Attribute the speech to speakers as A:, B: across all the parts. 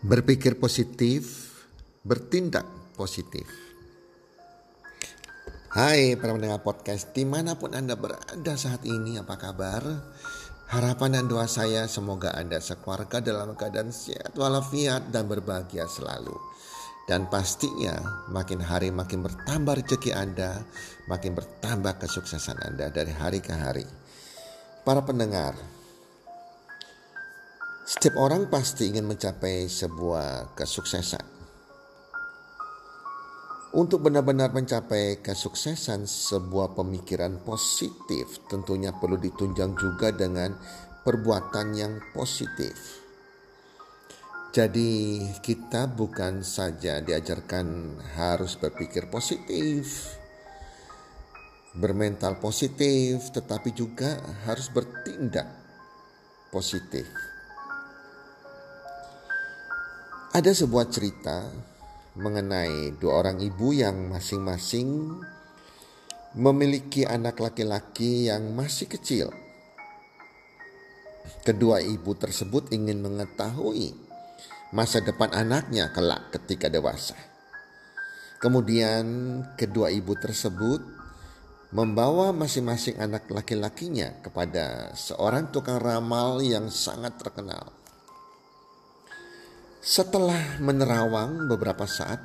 A: Berpikir positif, bertindak positif. Hai para pendengar podcast, di mana pun Anda berada saat ini, apa kabar? Harapan dan doa saya semoga Anda sekeluarga dalam keadaan sehat walafiat dan berbahagia selalu. Dan pastinya makin hari makin bertambah rezeki Anda, makin bertambah kesuksesan Anda dari hari ke hari. Para pendengar, setiap orang pasti ingin mencapai sebuah kesuksesan. Untuk benar-benar mencapai kesuksesan, sebuah pemikiran positif tentunya perlu ditunjang juga dengan perbuatan yang positif. Jadi, kita bukan saja diajarkan harus berpikir positif, bermental positif, tetapi juga harus bertindak positif. Ada sebuah cerita mengenai dua orang ibu yang masing-masing memiliki anak laki-laki yang masih kecil. Kedua ibu tersebut ingin mengetahui masa depan anaknya kelak ketika dewasa. Kemudian kedua ibu tersebut membawa masing-masing anak laki-lakinya kepada seorang tukang ramal yang sangat terkenal. Setelah menerawang beberapa saat,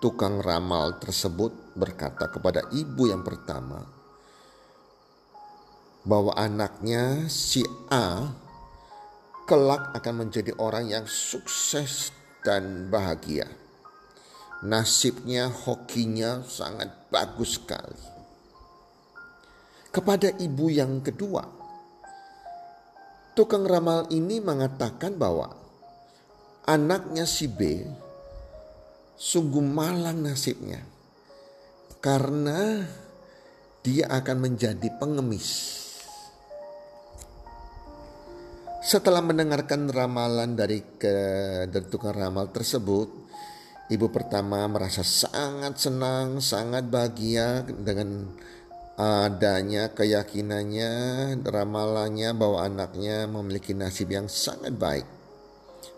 A: tukang ramal tersebut berkata kepada ibu yang pertama bahwa anaknya si A kelak akan menjadi orang yang sukses dan bahagia. Nasibnya, hokinya sangat bagus sekali. Kepada ibu yang kedua, tukang ramal ini mengatakan bahwa anaknya si B sungguh malang nasibnya karena dia akan menjadi pengemis. Setelah mendengarkan ramalan dari kedentukan ramal tersebut, ibu pertama merasa sangat senang, sangat bahagia dengan adanya keyakinannya, ramalannya bahwa anaknya memiliki nasib yang sangat baik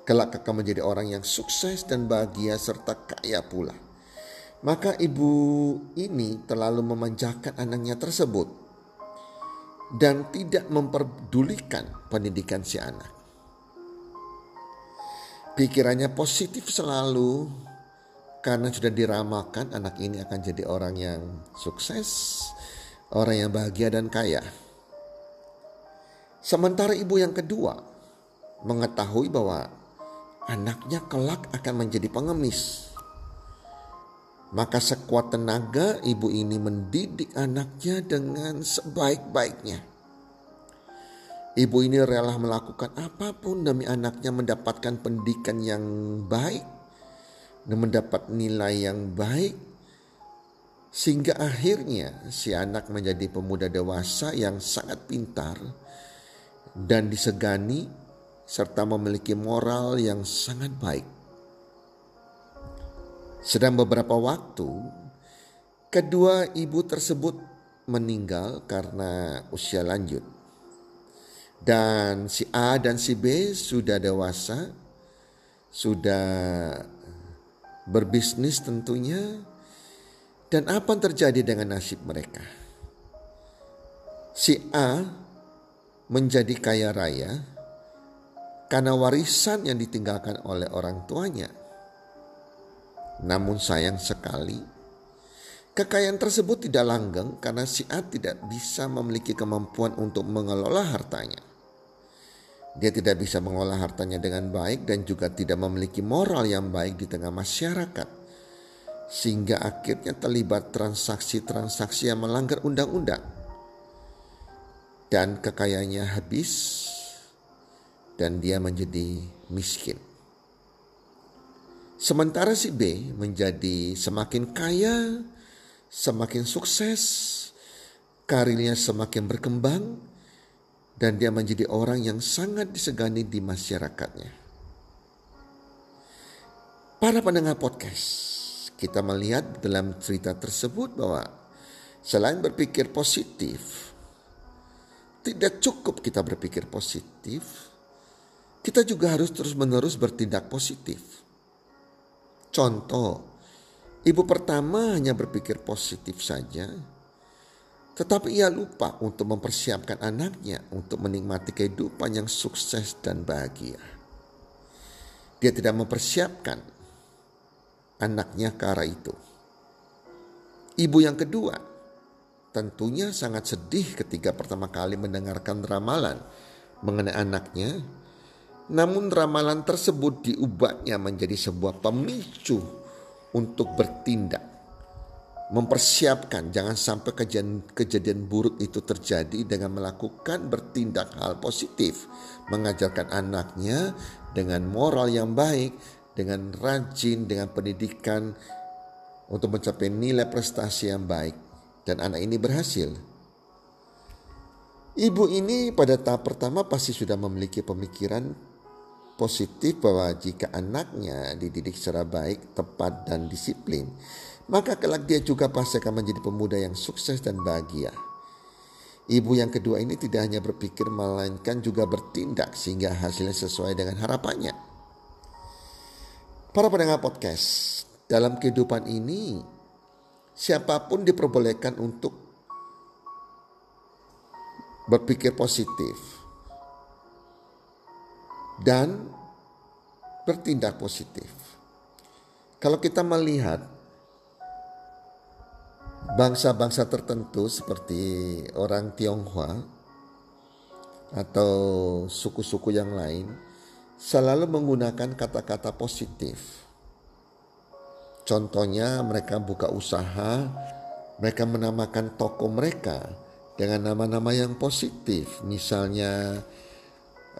A: kelak akan menjadi orang yang sukses dan bahagia serta kaya pula. Maka ibu ini terlalu memanjakan anaknya tersebut dan tidak memperdulikan pendidikan si anak. Pikirannya positif selalu karena sudah diramalkan anak ini akan jadi orang yang sukses, orang yang bahagia dan kaya. Sementara ibu yang kedua mengetahui bahwa anaknya kelak akan menjadi pengemis. Maka sekuat tenaga ibu ini mendidik anaknya dengan sebaik-baiknya. Ibu ini rela melakukan apa pun demi anaknya mendapatkan pendidikan yang baik dan mendapat nilai yang baik sehingga akhirnya si anak menjadi pemuda dewasa yang sangat pintar dan disegani serta memiliki moral yang sangat baik. Sedang beberapa waktu, kedua ibu tersebut meninggal karena usia lanjut. Dan si A dan si B sudah dewasa, sudah berbisnis tentunya. Dan apa yang terjadi dengan nasib mereka? Si A menjadi kaya raya karena warisan yang ditinggalkan oleh orang tuanya. Namun sayang sekali, kekayaan tersebut tidak langgeng karena si A tidak bisa memiliki kemampuan untuk mengelola hartanya. Dia tidak bisa mengolah hartanya dengan baik dan juga tidak memiliki moral yang baik di tengah masyarakat. Sehingga akhirnya terlibat transaksi-transaksi yang melanggar undang-undang. Dan kekayaannya habis dan dia menjadi miskin. Sementara si B menjadi semakin kaya, semakin sukses, karirnya semakin berkembang, dan dia menjadi orang yang sangat disegani di masyarakatnya. Para pendengar podcast, kita melihat dalam cerita tersebut bahwa selain berpikir positif, tidak cukup kita berpikir positif, kita juga harus terus-menerus bertindak positif. Contoh, ibu pertama hanya berpikir positif saja, tetapi ia lupa untuk mempersiapkan anaknya untuk menikmati kehidupan yang sukses dan bahagia. Dia tidak mempersiapkan anaknya ke arah itu. Ibu yang kedua tentunya sangat sedih ketika pertama kali mendengarkan ramalan mengenai anaknya. Namun ramalan tersebut diubahnya menjadi sebuah pemicu untuk bertindak. Mempersiapkan jangan sampai kejadian, kejadian buruk itu terjadi dengan melakukan bertindak hal positif, mengajarkan anaknya dengan moral yang baik, dengan rajin, dengan pendidikan untuk mencapai nilai prestasi yang baik. Dan anak ini berhasil. Ibu ini pada tahap pertama pasti sudah memiliki pemikiran positif bahwa jika anaknya dididik secara baik, tepat dan disiplin, maka kelak dia juga pasti akan menjadi pemuda yang sukses dan bahagia. Ibu yang kedua ini tidak hanya berpikir melainkan juga bertindak sehingga hasilnya sesuai dengan harapannya. Para pendengar podcast, dalam kehidupan ini siapa pun diperbolehkan untuk berpikir positif dan bertindak positif. Kalau kita melihat bangsa-bangsa tertentu seperti orang Tionghoa atau suku-suku yang lain selalu menggunakan kata-kata positif. Contohnya mereka buka usaha, mereka menamakan toko mereka dengan nama-nama yang positif. Misalnya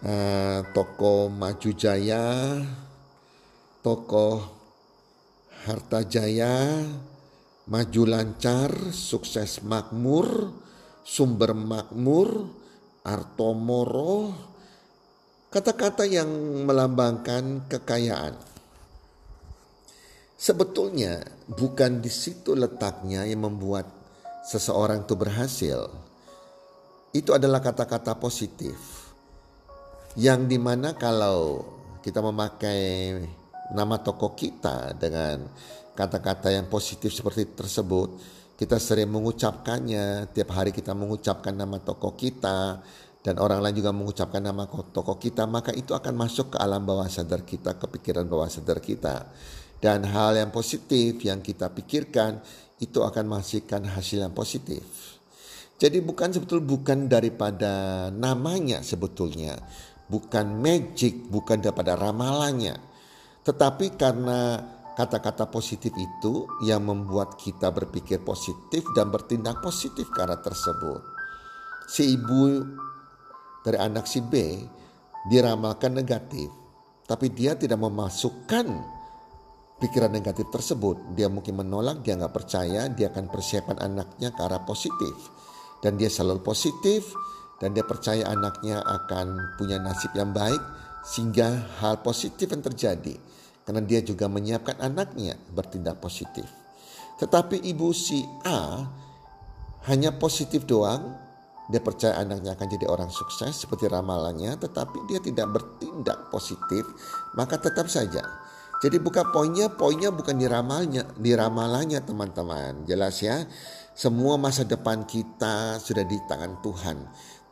A: uh, toko Maju Jaya, toko Harta Jaya, maju lancar, sukses makmur, sumber makmur, artomoro, kata-kata yang melambangkan kekayaan. Sebetulnya bukan di situ letaknya yang membuat seseorang itu berhasil. Itu adalah kata-kata positif. Yang di mana kalau kita memakai nama toko kita dengan kata-kata yang positif seperti tersebut kita sering mengucapkannya. Tiap hari kita mengucapkan nama toko kita dan orang lain juga mengucapkan nama toko kita maka itu akan masuk ke alam bawah sadar kita ke pikiran bawah sadar kita. Dan hal yang positif yang kita pikirkan itu akan menghasilkan hasil yang positif. Jadi bukan sebetul bukan daripada namanya sebetulnya bukan magic bukan daripada ramalannya tetapi karena Kata-kata positif itu yang membuat kita berpikir positif dan bertindak positif arah tersebut. Si ibu dari anak si B diramalkan negatif, tapi dia tidak memasukkan pikiran negatif tersebut. Dia mungkin menolak, dia nggak percaya, dia akan persiapan anaknya ke arah positif. Dan dia selalu positif dan dia percaya anaknya akan punya nasib yang baik sehingga hal positif yang terjadi karena dia juga menyiapkan anaknya bertindak positif. Tetapi ibu si A hanya positif doang, dia percaya anaknya akan jadi orang sukses seperti ramalannya, tetapi dia tidak bertindak positif, maka tetap saja. Jadi buka poinnya, poinnya bukan di ramalnya, di ramalannya teman-teman. Jelas ya. Semua masa depan kita sudah di tangan Tuhan.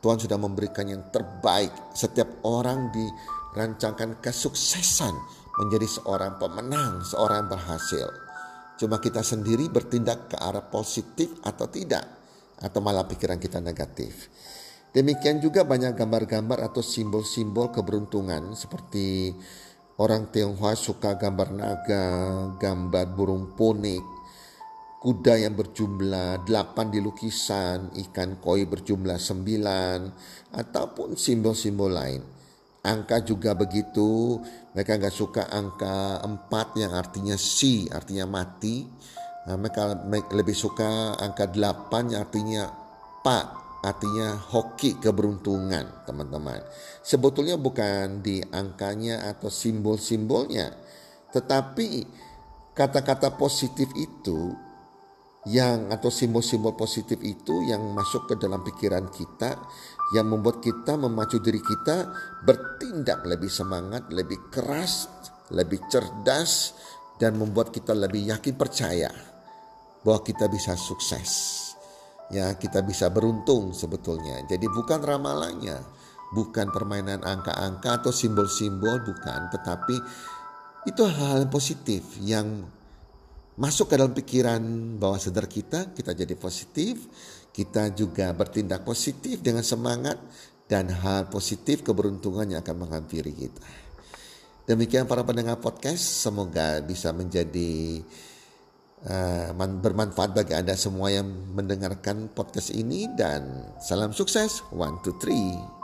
A: Tuhan sudah memberikan yang terbaik. Setiap orang dirancangkan kesuksesan menjadi seorang pemenang, seorang berhasil. Cuma kita sendiri bertindak ke arah positif atau tidak, atau malah pikiran kita negatif. Demikian juga banyak gambar-gambar atau simbol-simbol keberuntungan seperti orang Tionghoa suka gambar naga, gambar burung ponik, kuda yang berjumlah delapan di lukisan, ikan koi berjumlah sembilan, ataupun simbol-simbol lain. Angka juga begitu, mereka nggak suka angka empat yang artinya si, artinya mati. Nah, mereka lebih suka angka delapan yang artinya pak, artinya hoki keberuntungan teman-teman. Sebetulnya bukan di angkanya atau simbol-simbolnya, tetapi kata-kata positif itu yang atau simbol-simbol positif itu yang masuk ke dalam pikiran kita yang membuat kita memacu diri kita bertindak lebih semangat, lebih keras, lebih cerdas dan membuat kita lebih yakin percaya bahwa kita bisa sukses. Ya, kita bisa beruntung sebetulnya. Jadi bukan ramalannya, bukan permainan angka-angka atau simbol-simbol bukan, tetapi itu hal-hal positif yang masuk ke dalam pikiran bawah sadar kita, kita jadi positif, kita juga bertindak positif dengan semangat dan hal positif keberuntungan yang akan menghampiri kita. Demikian para pendengar podcast, semoga bisa menjadi uh, bermanfaat bagi Anda semua yang mendengarkan podcast ini dan salam sukses. One, two, three.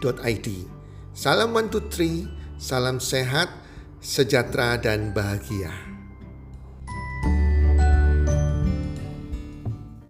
A: www.salam123.id. Salam 123, salam sehat, sejahtera dan bahagia.